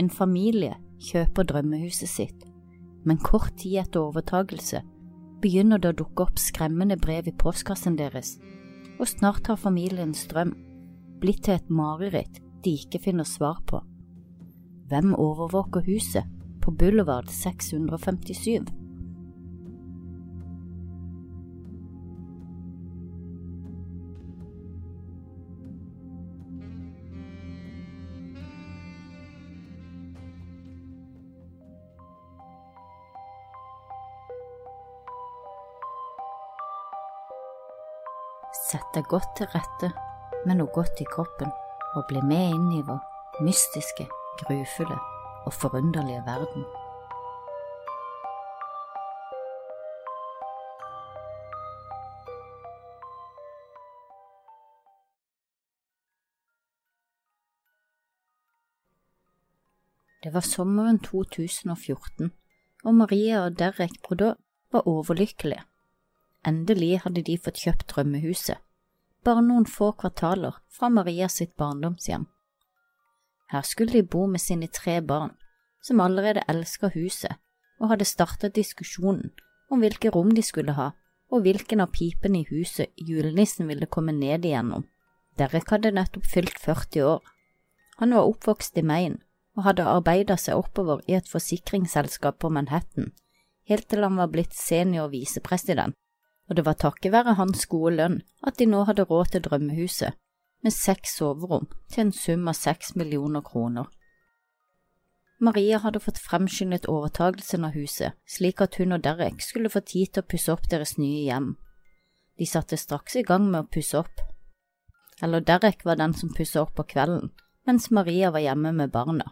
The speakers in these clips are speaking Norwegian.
En familie kjøper drømmehuset sitt, men kort tid etter overtagelse begynner det å dukke opp skremmende brev i postkassen deres, og snart har familiens drøm blitt til et mareritt de ikke finner svar på. Hvem overvåker huset på Boulevard 657? Deg godt til rette med noe godt i kroppen, og bli med inn i vår mystiske, grufulle og forunderlige verden. Det var sommeren 2014, og Maria og Derek Brodot var overlykkelige. Endelig hadde de fått kjøpt drømmehuset, bare noen få kvartaler fra Maria sitt barndomshjem. Her skulle de bo med sine tre barn, som allerede elsket huset og hadde startet diskusjonen om hvilke rom de skulle ha, og hvilken av pipene i huset julenissen ville komme ned igjennom. Derek hadde nettopp fylt 40 år. Han var oppvokst i Maine og hadde arbeidet seg oppover i et forsikringsselskap på Manhattan, helt til han var blitt senior visepresident og det var takket være hans gode lønn at de nå hadde råd til drømmehuset, med seks soverom til en sum av seks millioner kroner. Maria hadde fått fremskyndet overtagelsen av huset, slik at hun og Derek skulle få tid til å pusse opp deres nye hjem. De satte straks i gang med å pusse opp. Eller Derek var den som pusset opp på kvelden, mens Maria var hjemme med barna.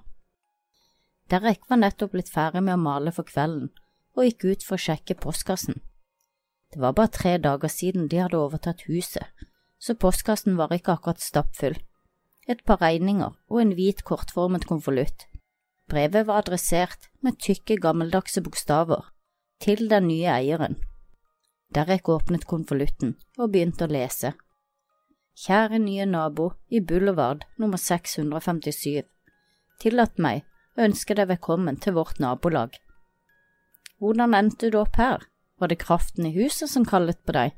Derek var nettopp blitt ferdig med å male for kvelden, og gikk ut for å sjekke postkassen. Det var bare tre dager siden de hadde overtatt huset, så postkassen var ikke akkurat stappfull. Et par regninger og en hvit, kortformet konvolutt. Brevet var adressert med tykke, gammeldagse bokstaver til den nye eieren. Derek åpnet konvolutten og begynte å lese. Kjære nye nabo i Boulevard nummer 657. Tillat meg å ønske deg velkommen til vårt nabolag. Hvordan endte du opp her? Var det kraften i huset som kallet på deg?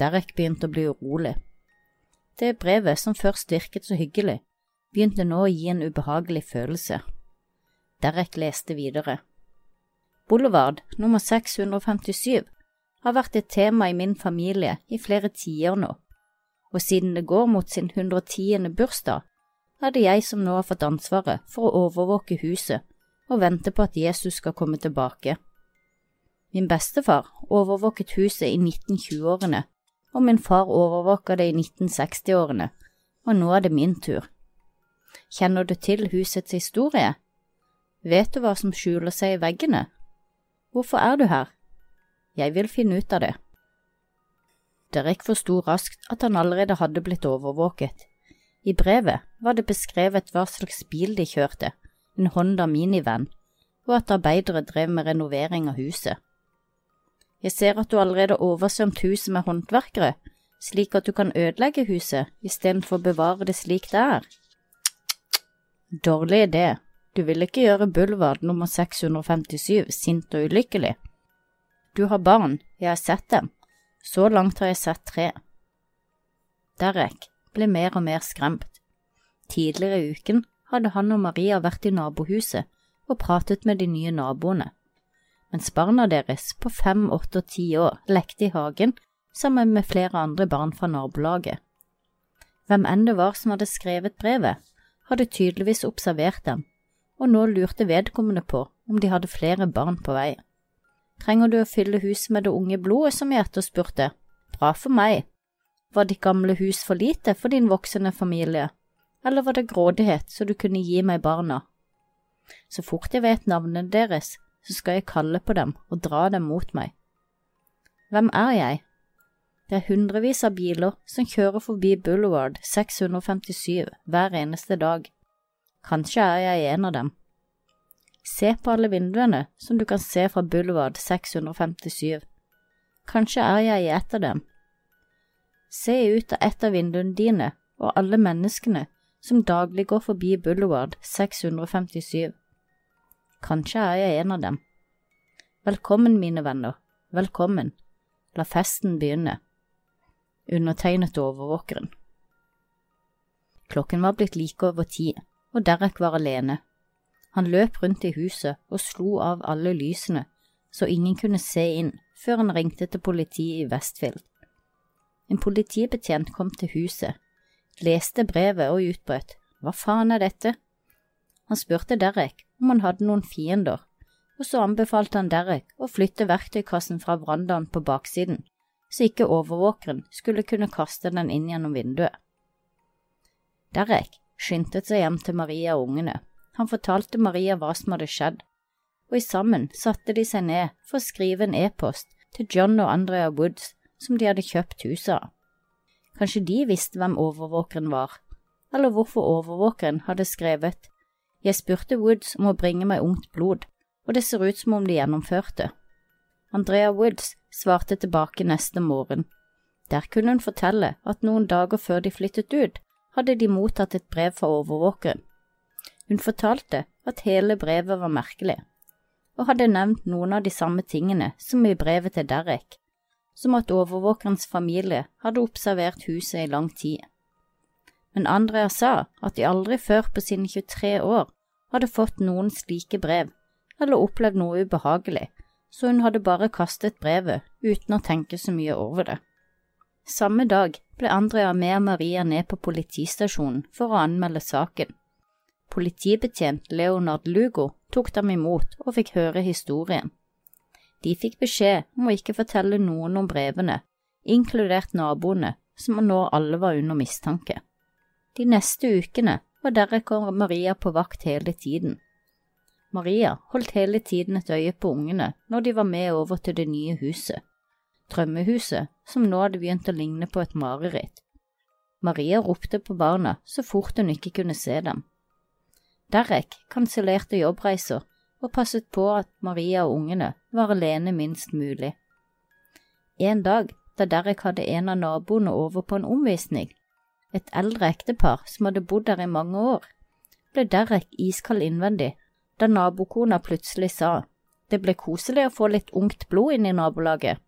Derek begynte å bli urolig. Det brevet, som først virket så hyggelig, begynte nå å gi en ubehagelig følelse. Derek leste videre. Boulevard nummer 657 har vært et tema i min familie i flere tiår nå, og siden det går mot sin 110. bursdag, er det jeg som nå har fått ansvaret for å overvåke huset og vente på at Jesus skal komme tilbake. Min bestefar overvåket huset i 1920-årene, og min far overvåka det i 1960-årene, og nå er det min tur. Kjenner du til husets historie? Vet du hva som skjuler seg i veggene? Hvorfor er du her? Jeg vil finne ut av det. Derek forsto raskt at han allerede hadde blitt overvåket. I brevet var det beskrevet hva slags bil de kjørte, en Honda minivan, og at arbeidere drev med renovering av huset. Jeg ser at du allerede har oversvømt huset med håndverkere, slik at du kan ødelegge huset istedenfor å bevare det slik det er. Dårlig idé, du vil ikke gjøre Bulvard nummer 657 sint og ulykkelig. Du har barn, jeg har sett dem, så langt har jeg sett tre. Derek ble mer og mer skremt. Tidligere i uken hadde han og Maria vært i nabohuset og pratet med de nye naboene mens barna deres på fem, åtte og ti år lekte i hagen sammen med flere andre barn fra nabolaget. Hvem enn det var som hadde skrevet brevet, hadde tydeligvis observert dem, og nå lurte vedkommende på om de hadde flere barn på vei. Trenger du å fylle huset med det unge blodet, som jeg etterspurte? Bra for meg. Var ditt gamle hus for lite for din voksende familie, eller var det grådighet så du kunne gi meg barna? Så fort jeg vet navnet deres, så skal jeg kalle på dem og dra dem mot meg. Hvem er jeg? Det er hundrevis av biler som kjører forbi Boulevard 657 hver eneste dag. Kanskje er jeg en av dem. Se på alle vinduene som du kan se fra Boulevard 657. Kanskje er jeg i et av dem. Se ut av et av vinduene dine og alle menneskene som daglig går forbi Boulevard 657. Kanskje er jeg en av dem. Velkommen, mine venner, velkommen, la festen begynne. Undertegnet overvåkeren. Klokken var blitt like over ti, og Derek var alene. Han løp rundt i huset og slo av alle lysene, så ingen kunne se inn før han ringte til politiet i Westfield. En politibetjent kom til huset, leste brevet og utbrøt hva faen er dette? Han spurte Derek om han hadde noen fiender, og så anbefalte han Derek å flytte verktøykassen fra verandaen på baksiden, så ikke overvåkeren skulle kunne kaste den inn gjennom vinduet. Derek skyndte seg hjem til Maria og ungene. Han fortalte Maria hva som hadde skjedd, og i sammen satte de seg ned for å skrive en e-post til John og Andrea Woods som de hadde kjøpt huset av. Kanskje de visste hvem overvåkeren var, eller hvorfor overvåkeren hadde skrevet Jeg spurte Woods om å bringe meg ungt blod, og det ser ut som om de gjennomførte. Andrea Woods svarte tilbake neste morgen. Der kunne hun fortelle at noen dager før de flyttet ut, hadde de mottatt et brev fra overvåkeren. Hun fortalte at hele brevet var merkelig, og hadde nevnt noen av de samme tingene som i brevet til Derek, som at overvåkerens familie hadde observert huset i lang tid. Men Andrea sa at de aldri før på sine 23 år hadde fått noen slike brev eller opplevd noe ubehagelig, så hun hadde bare kastet brevet uten å tenke så mye over det. Samme dag ble Andrea med Maria ned på politistasjonen for å anmelde saken. Politibetjent Leonard Lugo tok dem imot og fikk høre historien. De fikk beskjed om å ikke fortelle noen om brevene, inkludert naboene, som nå alle var under mistanke. De neste ukene var Derek og Maria på vakt hele tiden. Maria holdt hele tiden et øye på ungene når de var med over til det nye huset drømmehuset, som nå hadde begynt å ligne på et mareritt. Maria ropte på barna så fort hun ikke kunne se dem. Derek kansellerte jobbreiser og passet på at Maria og ungene var alene minst mulig. En dag da Derek hadde en av naboene over på en omvisning, et eldre ektepar som hadde bodd der i mange år, ble Derek iskald innvendig da nabokona plutselig sa det ble koselig å få litt ungt blod inn i nabolaget.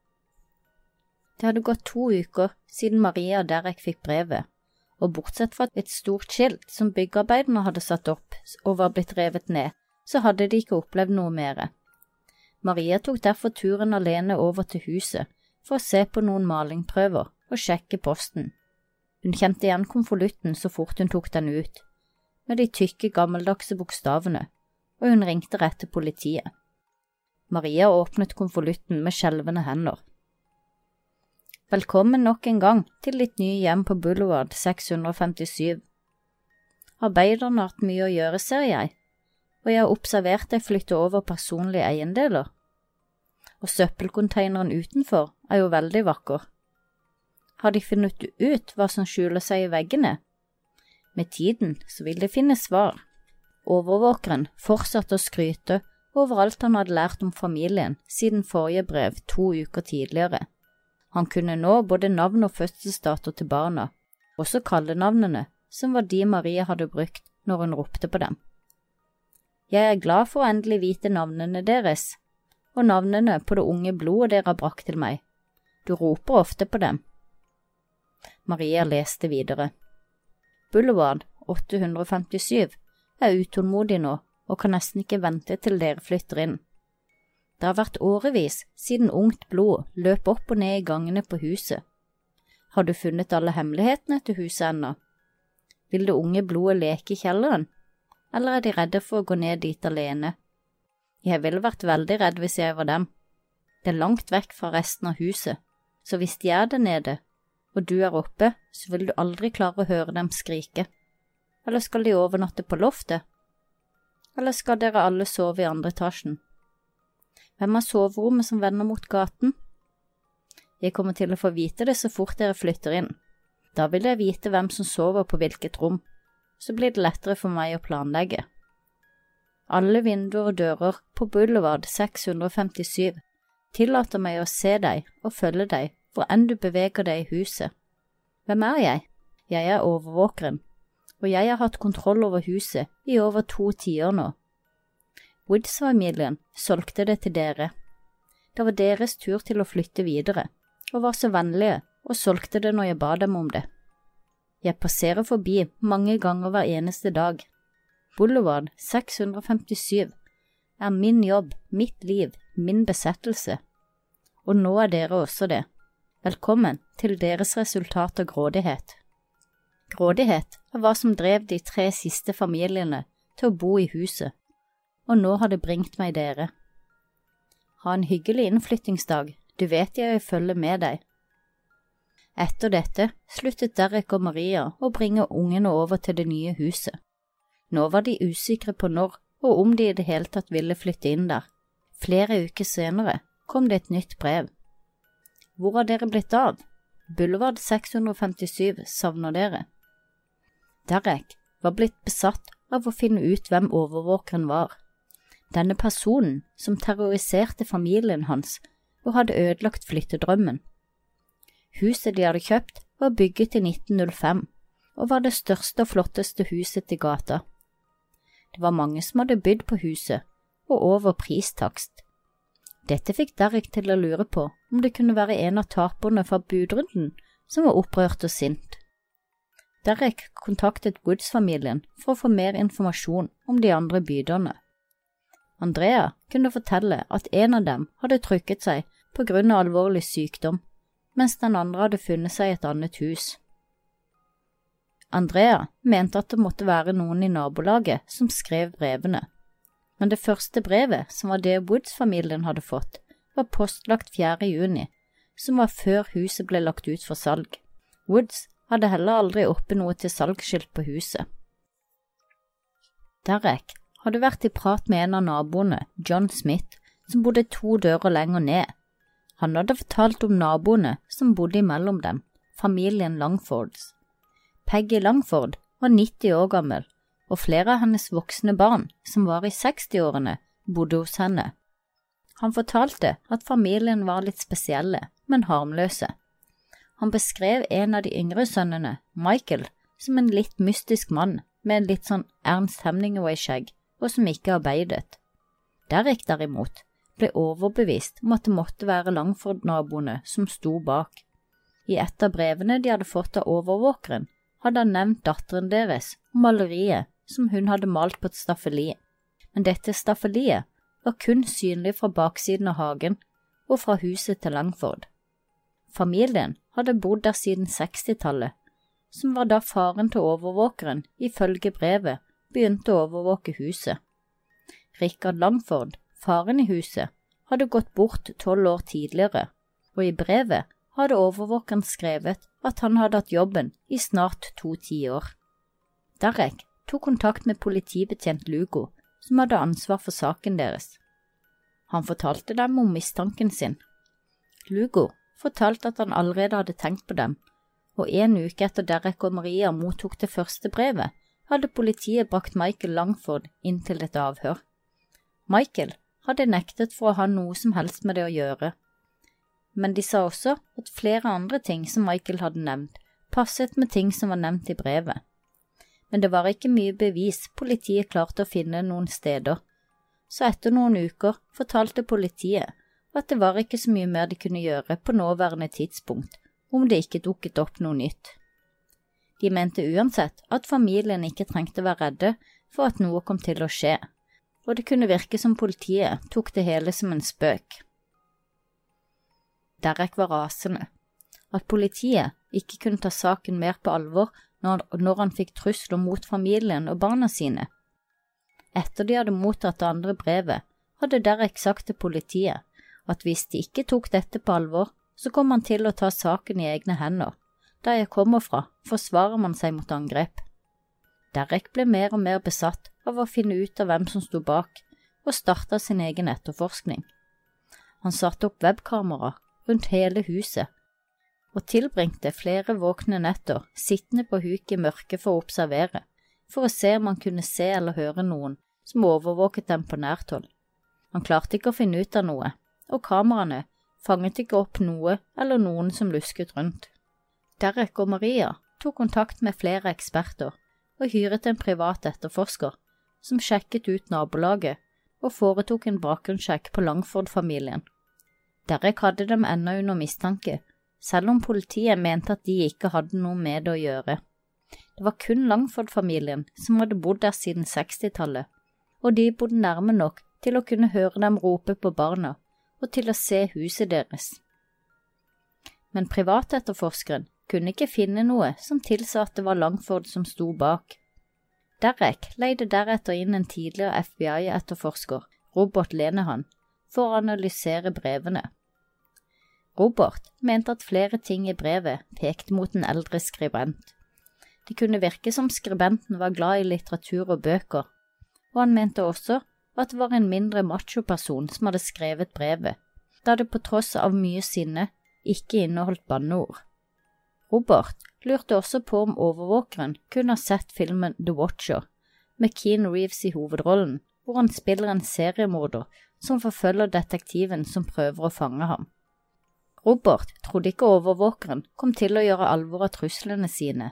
Det hadde gått to uker siden Maria og Derek fikk brevet, og bortsett fra et stort skilt som byggearbeiderne hadde satt opp og var blitt revet ned, så hadde de ikke opplevd noe mer. Maria tok derfor turen alene over til huset for å se på noen malingprøver og sjekke posten. Hun kjente igjen konvolutten så fort hun tok den ut, med de tykke, gammeldagse bokstavene, og hun ringte rett til politiet. Maria åpnet konvolutten med skjelvende hender. Velkommen nok en gang til ditt nye hjem på Boulevard 657. Arbeiderne har hatt mye å gjøre, ser jeg, og jeg har observert deg flytte over personlige eiendeler. Og søppelkonteineren utenfor er jo veldig vakker. Har de funnet ut hva som skjuler seg i veggene? Med tiden så vil de finne svar. Overvåkeren fortsatte å skryte over alt han hadde lært om familien siden forrige brev to uker tidligere. Han kunne nå både navn og fødselsdato til barna, også kallenavnene, som var de Maria hadde brukt når hun ropte på dem. Jeg er glad for å endelig vite navnene deres, og navnene på det unge blodet dere har brakt til meg. Du roper ofte på dem. Maria leste videre. Boulevard 857 er utålmodig nå og kan nesten ikke vente til dere flytter inn. Det har vært årevis siden ungt blod løp opp og ned i gangene på huset. Har du funnet alle hemmelighetene til huset ennå? Vil det unge blodet leke i kjelleren, eller er de redde for å gå ned dit alene? Jeg ville vært veldig redd hvis jeg var dem. Det er langt vekk fra resten av huset, så hvis de er der nede, og du er oppe, så vil du aldri klare å høre dem skrike. Eller skal de overnatte på loftet? Eller skal dere alle sove i andre etasjen? Hvem har soverommet som vender mot gaten? Jeg kommer til å få vite det så fort dere flytter inn. Da vil jeg vite hvem som sover på hvilket rom, så blir det lettere for meg å planlegge. Alle vinduer og dører på Boulevard 657 tillater meg å se deg og følge deg hvor enn du beveger deg i huset. Hvem er jeg? Jeg er overvåkeren, og jeg har hatt kontroll over huset i over to tiår nå. Woods-familien solgte det til dere. Det var deres tur til å flytte videre, og var så vennlige og solgte det når jeg ba dem om det. Jeg passerer forbi mange ganger hver eneste dag. Boulevard 657 er min jobb, mitt liv, min besettelse. Og nå er dere også det. Velkommen til deres resultat av grådighet. Grådighet er hva som drev de tre siste familiene til å bo i huset, og nå har det bringt meg dere. Ha en hyggelig innflyttingsdag, du vet jeg følger med deg. Etter dette sluttet Derek og Maria å bringe ungene over til det nye huset. Nå var de usikre på når og om de i det hele tatt ville flytte inn der. Flere uker senere kom det et nytt brev. Hvor har dere blitt av? Boulevard 657 savner dere. Derek var blitt besatt av å finne ut hvem overvåkeren var. Denne personen som terroriserte familien hans og hadde ødelagt flyttedrømmen. Huset de hadde kjøpt, var bygget i 1905 og var det største og flotteste huset i gata. Det var mange som hadde bydd på huset, og over pristakst. Dette fikk Derek til å lure på om det kunne være en av taperne fra budrunden som var opprørt og sint. Derek kontaktet Woods-familien for å få mer informasjon om de andre byderne. Andrea kunne fortelle at en av dem hadde trykket seg på grunn av alvorlig sykdom, mens den andre hadde funnet seg et annet hus. Andrea mente at det måtte være noen i nabolaget som skrev brevene, men det første brevet, som var det Woods-familien hadde fått, var postlagt 4. juni, som var før huset ble lagt ut for salg. Woods hadde heller aldri oppe noe til salgsskilt på huset. Derek hadde vært i prat med en av naboene, John Smith, som bodde to dører lenger ned. Han hadde fortalt om naboene som bodde imellom dem, familien Langfords. Peggy Langford var 90 år gammel, og flere av hennes voksne barn, som var i 60-årene, bodde hos henne. Han fortalte at familien var litt spesielle, men harmløse. Han beskrev en av de yngre sønnene, Michael, som en litt mystisk mann med en litt sånn Ernst Hemningway-skjegg, og som ikke arbeidet. Derek, derimot, ble overbevist om at det måtte være Langford-naboene som sto bak. I et av brevene de hadde fått av overvåkeren, hadde han nevnt datteren deres og maleriet som hun hadde malt på et staffeli, men dette staffeliet var kun synlig fra baksiden av hagen og fra huset til Langford. Familien hadde bodd der siden 60-tallet, som var da faren til overvåkeren, ifølge brevet, begynte å overvåke huset. Rikard Langford, faren i huset, hadde gått bort tolv år tidligere, og i brevet hadde overvåkeren skrevet at han hadde hatt jobben i snart to tiår. Derek tok kontakt med politibetjent Lugo, som hadde ansvar for saken deres. Han fortalte dem om mistanken sin. Lugo fortalte at han allerede hadde tenkt på dem, og en uke etter Derek og Maria mottok det første brevet, hadde politiet brakt Michael Langford inn til et avhør. Michael hadde nektet for å ha noe som helst med det å gjøre, men de sa også at flere andre ting som Michael hadde nevnt, passet med ting som var nevnt i brevet. Men det var ikke mye bevis politiet klarte å finne noen steder, så etter noen uker fortalte politiet at det var ikke så mye mer de kunne gjøre på nåværende tidspunkt om det ikke dukket opp noe nytt. De mente uansett at familien ikke trengte være redde for at noe kom til å skje, og det kunne virke som politiet tok det hele som en spøk. Derek var rasende. At politiet ikke kunne ta saken mer på alvor når, når han fikk trusler mot familien og barna sine. Etter de hadde mottatt det andre brevet, hadde Derek sagt til politiet at hvis de ikke tok dette på alvor, så kom han til å ta saken i egne hender. Der jeg kommer fra, forsvarer man seg mot angrep. Derek ble mer og mer besatt av å finne ut av hvem som sto bak, og starta sin egen etterforskning. Han satte opp webkamera rundt hele huset, og tilbringte flere våkne netter sittende på huk i mørket for å observere, for å se om han kunne se eller høre noen som overvåket dem på nært hold. Han klarte ikke å finne ut av noe, og kameraene fanget ikke opp noe eller noen som lusket rundt. Derek og Maria tok kontakt med flere eksperter og hyret en privat etterforsker som sjekket ut nabolaget og foretok en bakgrunnssjekk på Langford-familien. Derek hadde dem ennå under mistanke, selv om politiet mente at de ikke hadde noe med det å gjøre. Det var kun Langford-familien som hadde bodd der siden 60-tallet, og de bodde nærme nok til å kunne høre dem rope på barna og til å se huset deres. Men privatetterforskeren kunne ikke finne noe som tilsa at det var Langford som sto bak. Derek leide deretter inn en tidligere FBI-etterforsker, Robert Lenehan, for å analysere brevene. Robert mente at flere ting i brevet pekte mot en eldre skribent. Det kunne virke som skribenten var glad i litteratur og bøker, og han mente også at det var en mindre machoperson som hadde skrevet brevet, da det på tross av mye sinne ikke inneholdt banneord. Robert lurte også på om overvåkeren kunne ha sett filmen The Watcher, med Keane Reeves i hovedrollen, hvor han spiller en seriemorder som forfølger detektiven som prøver å fange ham. Robert trodde ikke overvåkeren kom til å gjøre alvor av truslene sine,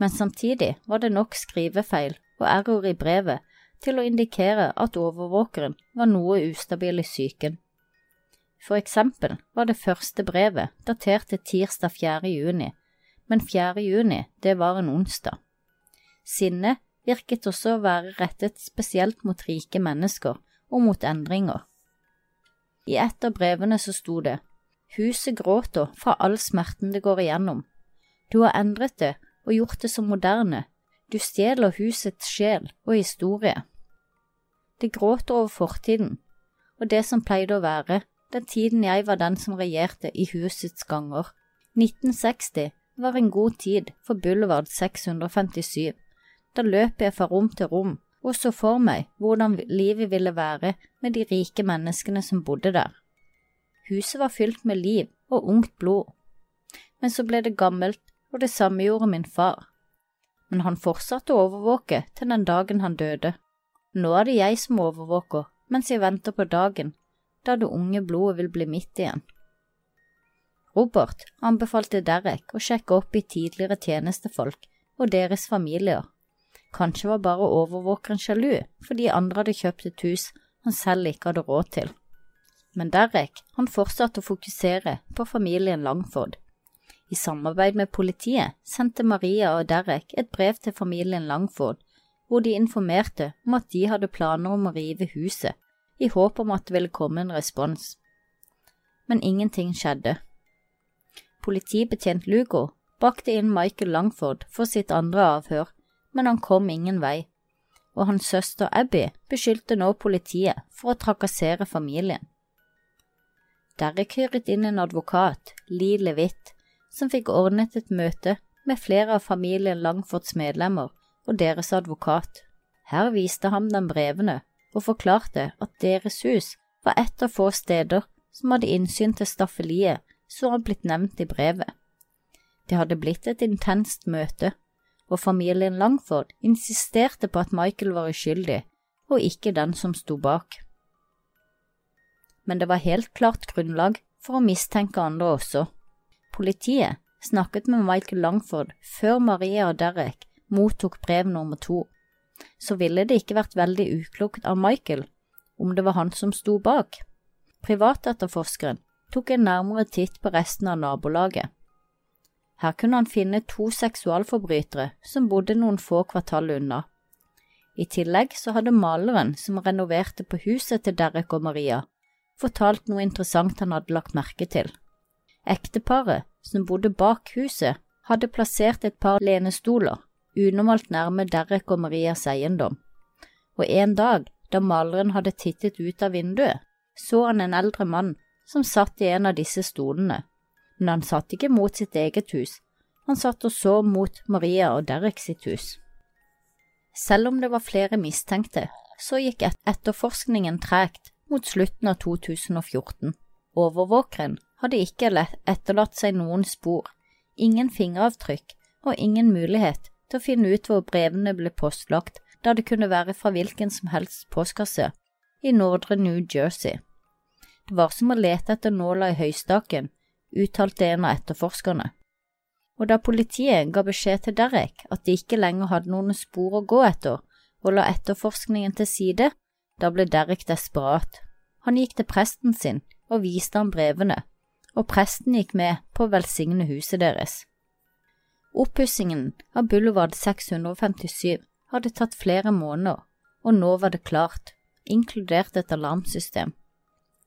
men samtidig var det nok skrivefeil og error i brevet til å indikere at overvåkeren var noe ustabil i psyken. For eksempel var det første brevet datert til tirsdag 4. juni, men 4. juni, det var en onsdag. Sinnet virket også å være rettet spesielt mot rike mennesker og mot endringer. I et av brevene så sto det Huset gråter fra all smerten det går igjennom. Du har endret det og gjort det så moderne, du stjeler husets sjel og historie. Det gråter over fortiden og det som pleide å være den tiden jeg var den som regjerte i husets ganger. 1960 var en god tid for Boulevard 657. Da løp jeg fra rom til rom og så for meg hvordan livet ville være med de rike menneskene som bodde der. Huset var fylt med liv og ungt blod. Men så ble det gammelt, og det samme gjorde min far. Men han fortsatte å overvåke til den dagen han døde. Nå er det jeg som overvåker, mens jeg venter på dagen da det unge blodet vil bli mitt igjen. Robert anbefalte Derek å sjekke opp i tidligere tjenestefolk og deres familier. Kanskje var bare overvåkeren sjalu fordi andre hadde kjøpt et hus han selv ikke hadde råd til. Men Derek han fortsatte å fokusere på familien Langford. I samarbeid med politiet sendte Maria og Derek et brev til familien Langford, hvor de informerte om at de hadde planer om å rive huset, i håp om at det ville komme en respons. Men ingenting skjedde politibetjent Lugo bakte inn Michael Langford for sitt andre avhør, men han kom ingen vei, og hans søster Abby beskyldte nå politiet for å trakassere familien. Derek hyret inn en advokat, Lee Levitt, som fikk ordnet et møte med flere av familien Langfords medlemmer og deres advokat. Her viste han dem brevene og forklarte at deres hus var et av få steder som hadde innsyn til staffeliet som var blitt nevnt i brevet. Det hadde blitt et intenst møte, og familien Langford insisterte på at Michael var uskyldig, og ikke den som sto bak. Men det var helt klart grunnlag for å mistenke andre også. Politiet snakket med Michael Langford før Maria og Derek mottok brev nummer to, så ville det ikke vært veldig uklokt av Michael om det var han som sto bak. Privatetterforskeren tok en nærmere titt på resten av nabolaget. Her kunne han finne to seksualforbrytere som bodde noen få kvartal unna. I tillegg så hadde maleren som renoverte på huset til Derek og Maria, fortalt noe interessant han hadde lagt merke til. Ekteparet som bodde bak huset, hadde plassert et par lenestoler unormalt nærme Derek og Marias eiendom, og en dag da maleren hadde tittet ut av vinduet, så han en eldre mann som satt i en av disse stolene, men han satt ikke mot sitt eget hus, han satt og så mot Maria og Derek sitt hus. Selv om det var flere mistenkte, så gikk etterforskningen tregt mot slutten av 2014. Overvåkeren hadde ikke etterlatt seg noen spor, ingen fingeravtrykk og ingen mulighet til å finne ut hvor brevene ble postlagt, da det kunne være fra hvilken som helst postkasse i nordre New Jersey. Det var som å lete etter nåla i høystaken, uttalte en av etterforskerne. og da politiet ga beskjed til Derek at de ikke lenger hadde noen spor å gå etter, og la etterforskningen til side, da ble Derek desperat. Han gikk til presten sin og viste ham brevene, og presten gikk med på å velsigne huset deres. Oppussingen av Boulevard 657 hadde tatt flere måneder, og nå var det klart, inkludert et alarmsystem.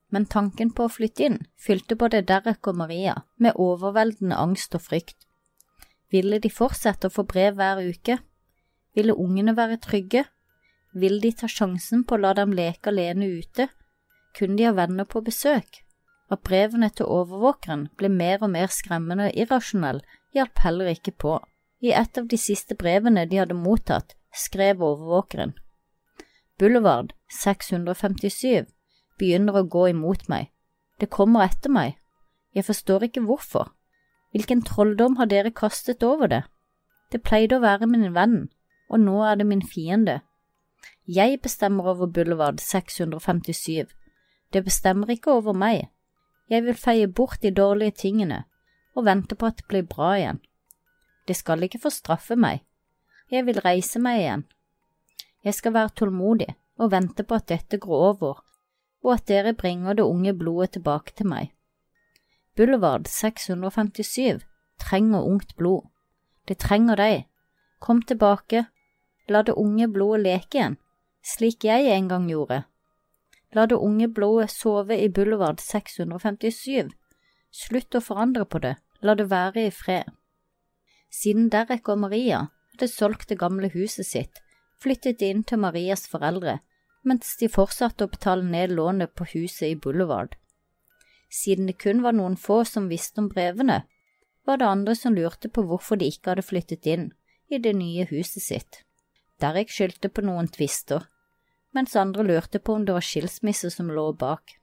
Men tanken på å flytte inn fylte både Derek og Maria med overveldende angst og frykt. Ville de fortsette å få brev hver uke? Ville ungene være trygge? Ville de ta sjansen på å la dem leke alene ute? Kunne de ha venner på besøk? At brevene til overvåkeren ble mer og mer skremmende og irrasjonell, hjalp heller ikke på. I et av de siste brevene de hadde mottatt, skrev overvåkeren. Boulevard 657 begynner å gå imot meg. Det kommer etter meg. Jeg forstår ikke hvorfor. Hvilken trolldom har dere kastet over det? Det pleide å være min venn, og nå er det min fiende. Jeg bestemmer over Boulevard 657. Det bestemmer ikke over meg. Jeg vil feie bort de dårlige tingene og vente på at det blir bra igjen. Det skal ikke få straffe meg. Jeg vil reise meg igjen. Jeg skal være tålmodig og vente på at dette går over, og at dere bringer det unge blodet tilbake til meg. Boulevard 657 trenger ungt blod. Det trenger deg. Kom tilbake, la det unge blodet leke igjen, slik jeg en gang gjorde. La det unge blodet sove i Boulevard 657. Slutt å forandre på det, la det være i fred. Siden Derek og Maria hadde solgt det gamle huset sitt, flyttet de inn til Marias foreldre, mens de fortsatte å betale ned lånet på huset i Boulevard. Siden det kun var noen få som visste om brevene, var det andre som lurte på hvorfor de ikke hadde flyttet inn i det nye huset sitt. Derek skyldte på noen tvister, mens andre lurte på om det var skilsmisse som lå bak.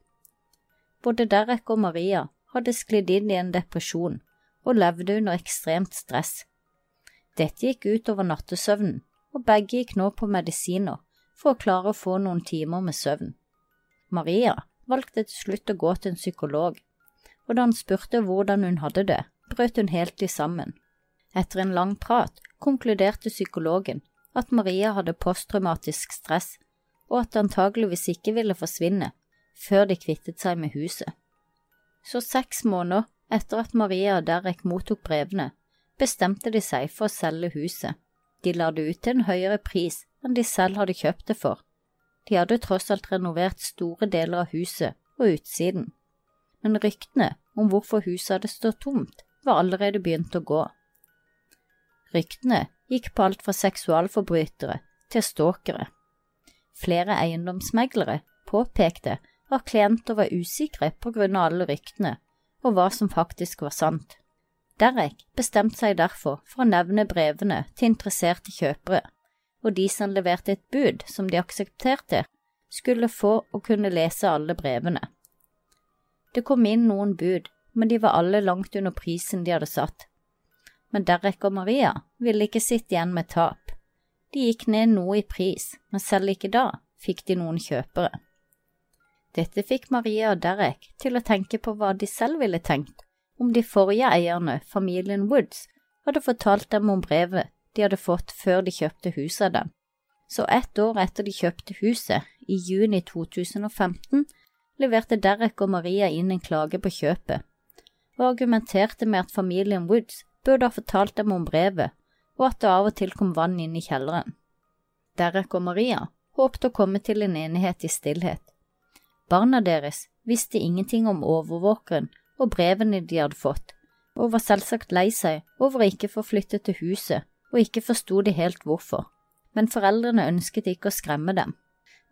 Både Derek og Maria hadde sklidd inn i en depresjon og levde under ekstremt stress. Dette gikk ut over nattesøvnen, og begge gikk nå på medisiner for å klare å få noen timer med søvn. Maria valgte til slutt å gå til en psykolog, og da han spurte hvordan hun hadde det, brøt hun helt i sammen. Etter en lang prat konkluderte psykologen at Maria hadde posttraumatisk stress, og at det antageligvis ikke ville forsvinne før de kvittet seg med huset. Så seks måneder etter at Maria og Derek mottok brevene, bestemte de seg for å selge huset. De la det ut til en høyere pris enn de selv hadde kjøpt det for, de hadde tross alt renovert store deler av huset og utsiden, men ryktene om hvorfor huset hadde stått tomt, var allerede begynt å gå. Ryktene gikk på alt fra seksualforbrytere til stalkere. Flere eiendomsmeglere påpekte at klienter var usikre på grunn av alle ryktene og hva som faktisk var sant. Derek bestemte seg derfor for å nevne brevene til interesserte kjøpere og de som leverte et bud som de aksepterte, skulle få å kunne lese alle brevene. Det kom inn noen bud, men de var alle langt under prisen de hadde satt. Men Derek og Maria ville ikke sitte igjen med tap. De gikk ned noe i pris, men selv ikke da fikk de noen kjøpere. Dette fikk Maria og Derek til å tenke på hva de selv ville tenkt om de forrige eierne, familien Woods, hadde fortalt dem om brevet de hadde fått før de kjøpte huset av dem. Så ett år etter de kjøpte huset, i juni 2015, leverte Derek og Maria inn en klage på kjøpet, og argumenterte med at familien Woods burde ha fortalt dem om brevet, og at det av og til kom vann inn i kjelleren. Derek og Maria håpte å komme til en enighet i stillhet. Barna deres visste ingenting om overvåkeren og brevene de hadde fått, og var selvsagt lei seg over å ikke få flytte til huset og ikke forsto de helt hvorfor, men foreldrene ønsket ikke å skremme dem.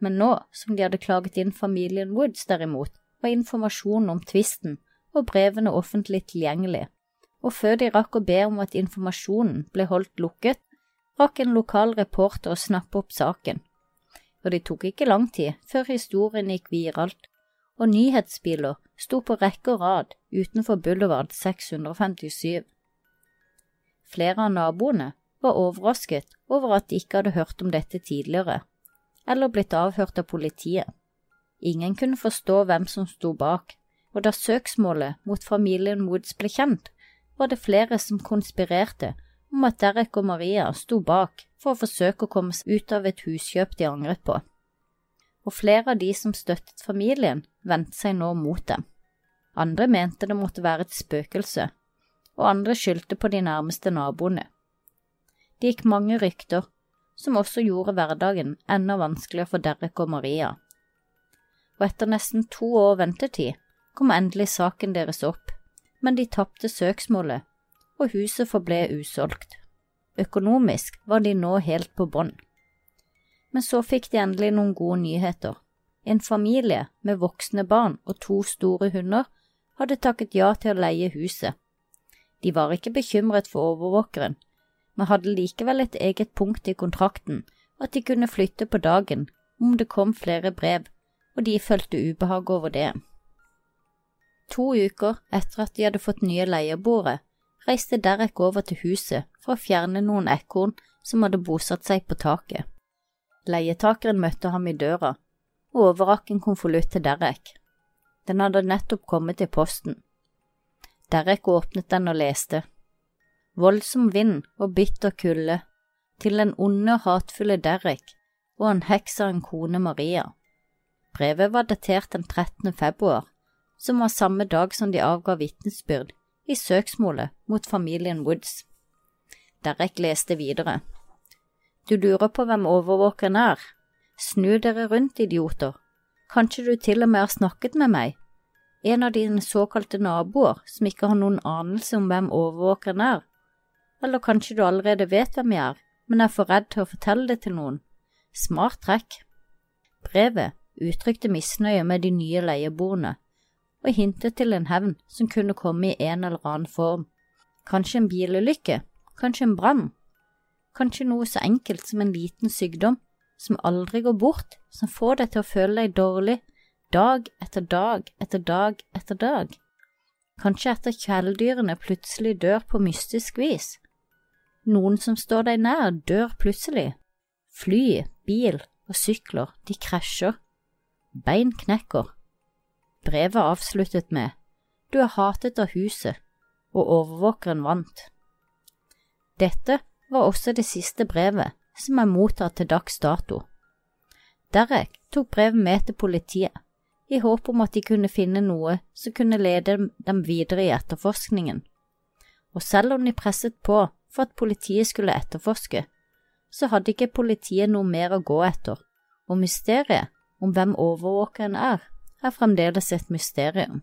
Men nå som de hadde klaget inn familien Woods derimot, var informasjonen om tvisten og brevene offentlig tilgjengelig, og før de rakk å be om at informasjonen ble holdt lukket, rakk en lokal reporter å snappe opp saken. Og det tok ikke lang tid før historien gikk viralt, og nyhetsbiler sto på rekke og rad utenfor Boulevard 657. Flere av naboene var overrasket over at de ikke hadde hørt om dette tidligere, eller blitt avhørt av politiet. Ingen kunne forstå hvem som sto bak, og da søksmålet mot familien Woods ble kjent, var det flere som konspirerte om at Derek og Maria sto bak for å forsøke å komme seg ut av et huskjøp de angret på, og flere av de som støttet familien, vendte seg nå mot dem. Andre mente det måtte være et spøkelse, og andre skyldte på de nærmeste naboene. Det gikk mange rykter, som også gjorde hverdagen enda vanskeligere for Derek og Maria. Og etter nesten to år ventetid kom endelig saken deres opp, men de tapte søksmålet, og huset forble usolgt. Økonomisk var de nå helt på bånn. Men så fikk de endelig noen gode nyheter. En familie med voksne barn og to store hunder hadde takket ja til å leie huset. De var ikke bekymret for overvåkeren, men hadde likevel et eget punkt i kontrakten at de kunne flytte på dagen om det kom flere brev, og de følte ubehag over det. To uker etter at de hadde fått nye leieboere, reiste Derek over til huset for å fjerne noen ekorn som hadde bosatt seg på taket. Leietakeren møtte ham i døra og overrakk en konvolutt til Derek. Den hadde nettopp kommet i posten. Derek åpnet den og leste voldsom vind og bitter kulde, til den onde og hatefulle Derek og en heks av en kone Maria. Brevet var datert den 13. februar, som var samme dag som de avga vitnesbyrd i søksmålet mot familien Woods. Derek leste videre. Du lurer på hvem overvåkeren er? Snu dere rundt, idioter. Kanskje du til og med har snakket med meg? En av dine såkalte naboer som ikke har noen anelse om hvem overvåkeren er, eller kanskje du allerede vet hvem jeg er, men er for redd til å fortelle det til noen. Smart trekk. Brevet uttrykte misnøye med de nye leieboerne, og hintet til en hevn som kunne komme i en eller annen form. Kanskje en bilulykke, kanskje en brann, kanskje noe så enkelt som en liten sykdom som aldri går bort, som får deg til å føle deg dårlig dag etter dag etter dag etter dag. Kanskje etter kjæledyrene plutselig dør på mystisk vis. Noen som står deg nær, dør plutselig. Fly, bil og sykler, de krasjer. Bein knekker. Brevet avsluttet med Du er hatet av huset, og overvåkeren vant. Dette var også det siste brevet som er mottatt til dags dato. Derek tok brevet med til politiet, i håp om at de kunne finne noe som kunne lede dem videre i etterforskningen. Og selv om de presset på for at politiet skulle etterforske, så hadde ikke politiet noe mer å gå etter, og mysteriet om hvem overvåkeren er, er fremdeles et mysterium.